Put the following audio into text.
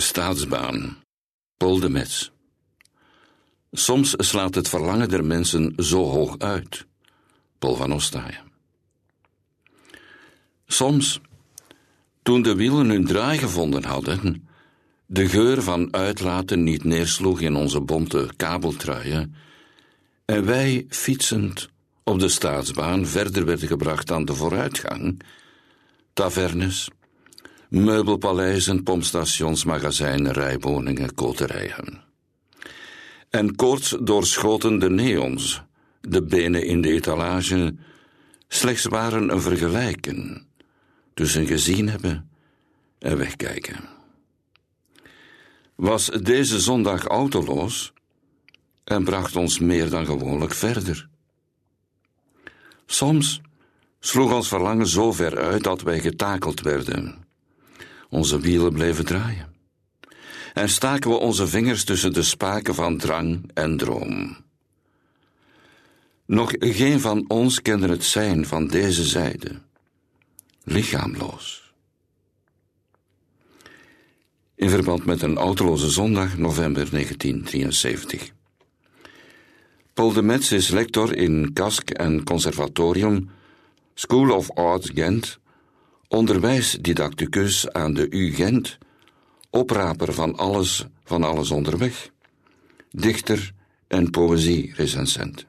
Staatsbaan. Paul de Metz. Soms slaat het verlangen der mensen zo hoog uit. Paul van Ostaaien. Soms, toen de wielen hun draai gevonden hadden, de geur van uitlaten niet neersloeg in onze bonte kabeltruien, en wij fietsend op de staatsbaan verder werden gebracht aan de vooruitgang, tavernes, meubelpaleizen, pompstations, magazijnen, rijwoningen, koterijen. En koorts doorschoten de neons, de benen in de etalage, slechts waren een vergelijken tussen gezien hebben en wegkijken. Was deze zondag autoloos en bracht ons meer dan gewoonlijk verder. Soms sloeg ons verlangen zo ver uit dat wij getakeld werden. Onze wielen bleven draaien. En staken we onze vingers tussen de spaken van drang en droom. Nog geen van ons kende het zijn van deze zijde, lichaamloos. In verband met een autoloze zondag, november 1973. Paul de Metz is lector in Kask en Conservatorium, School of Arts Gent, onderwijsdidacticus aan de U Gent, opraper van alles van alles onderweg, dichter en poëzie-recensent.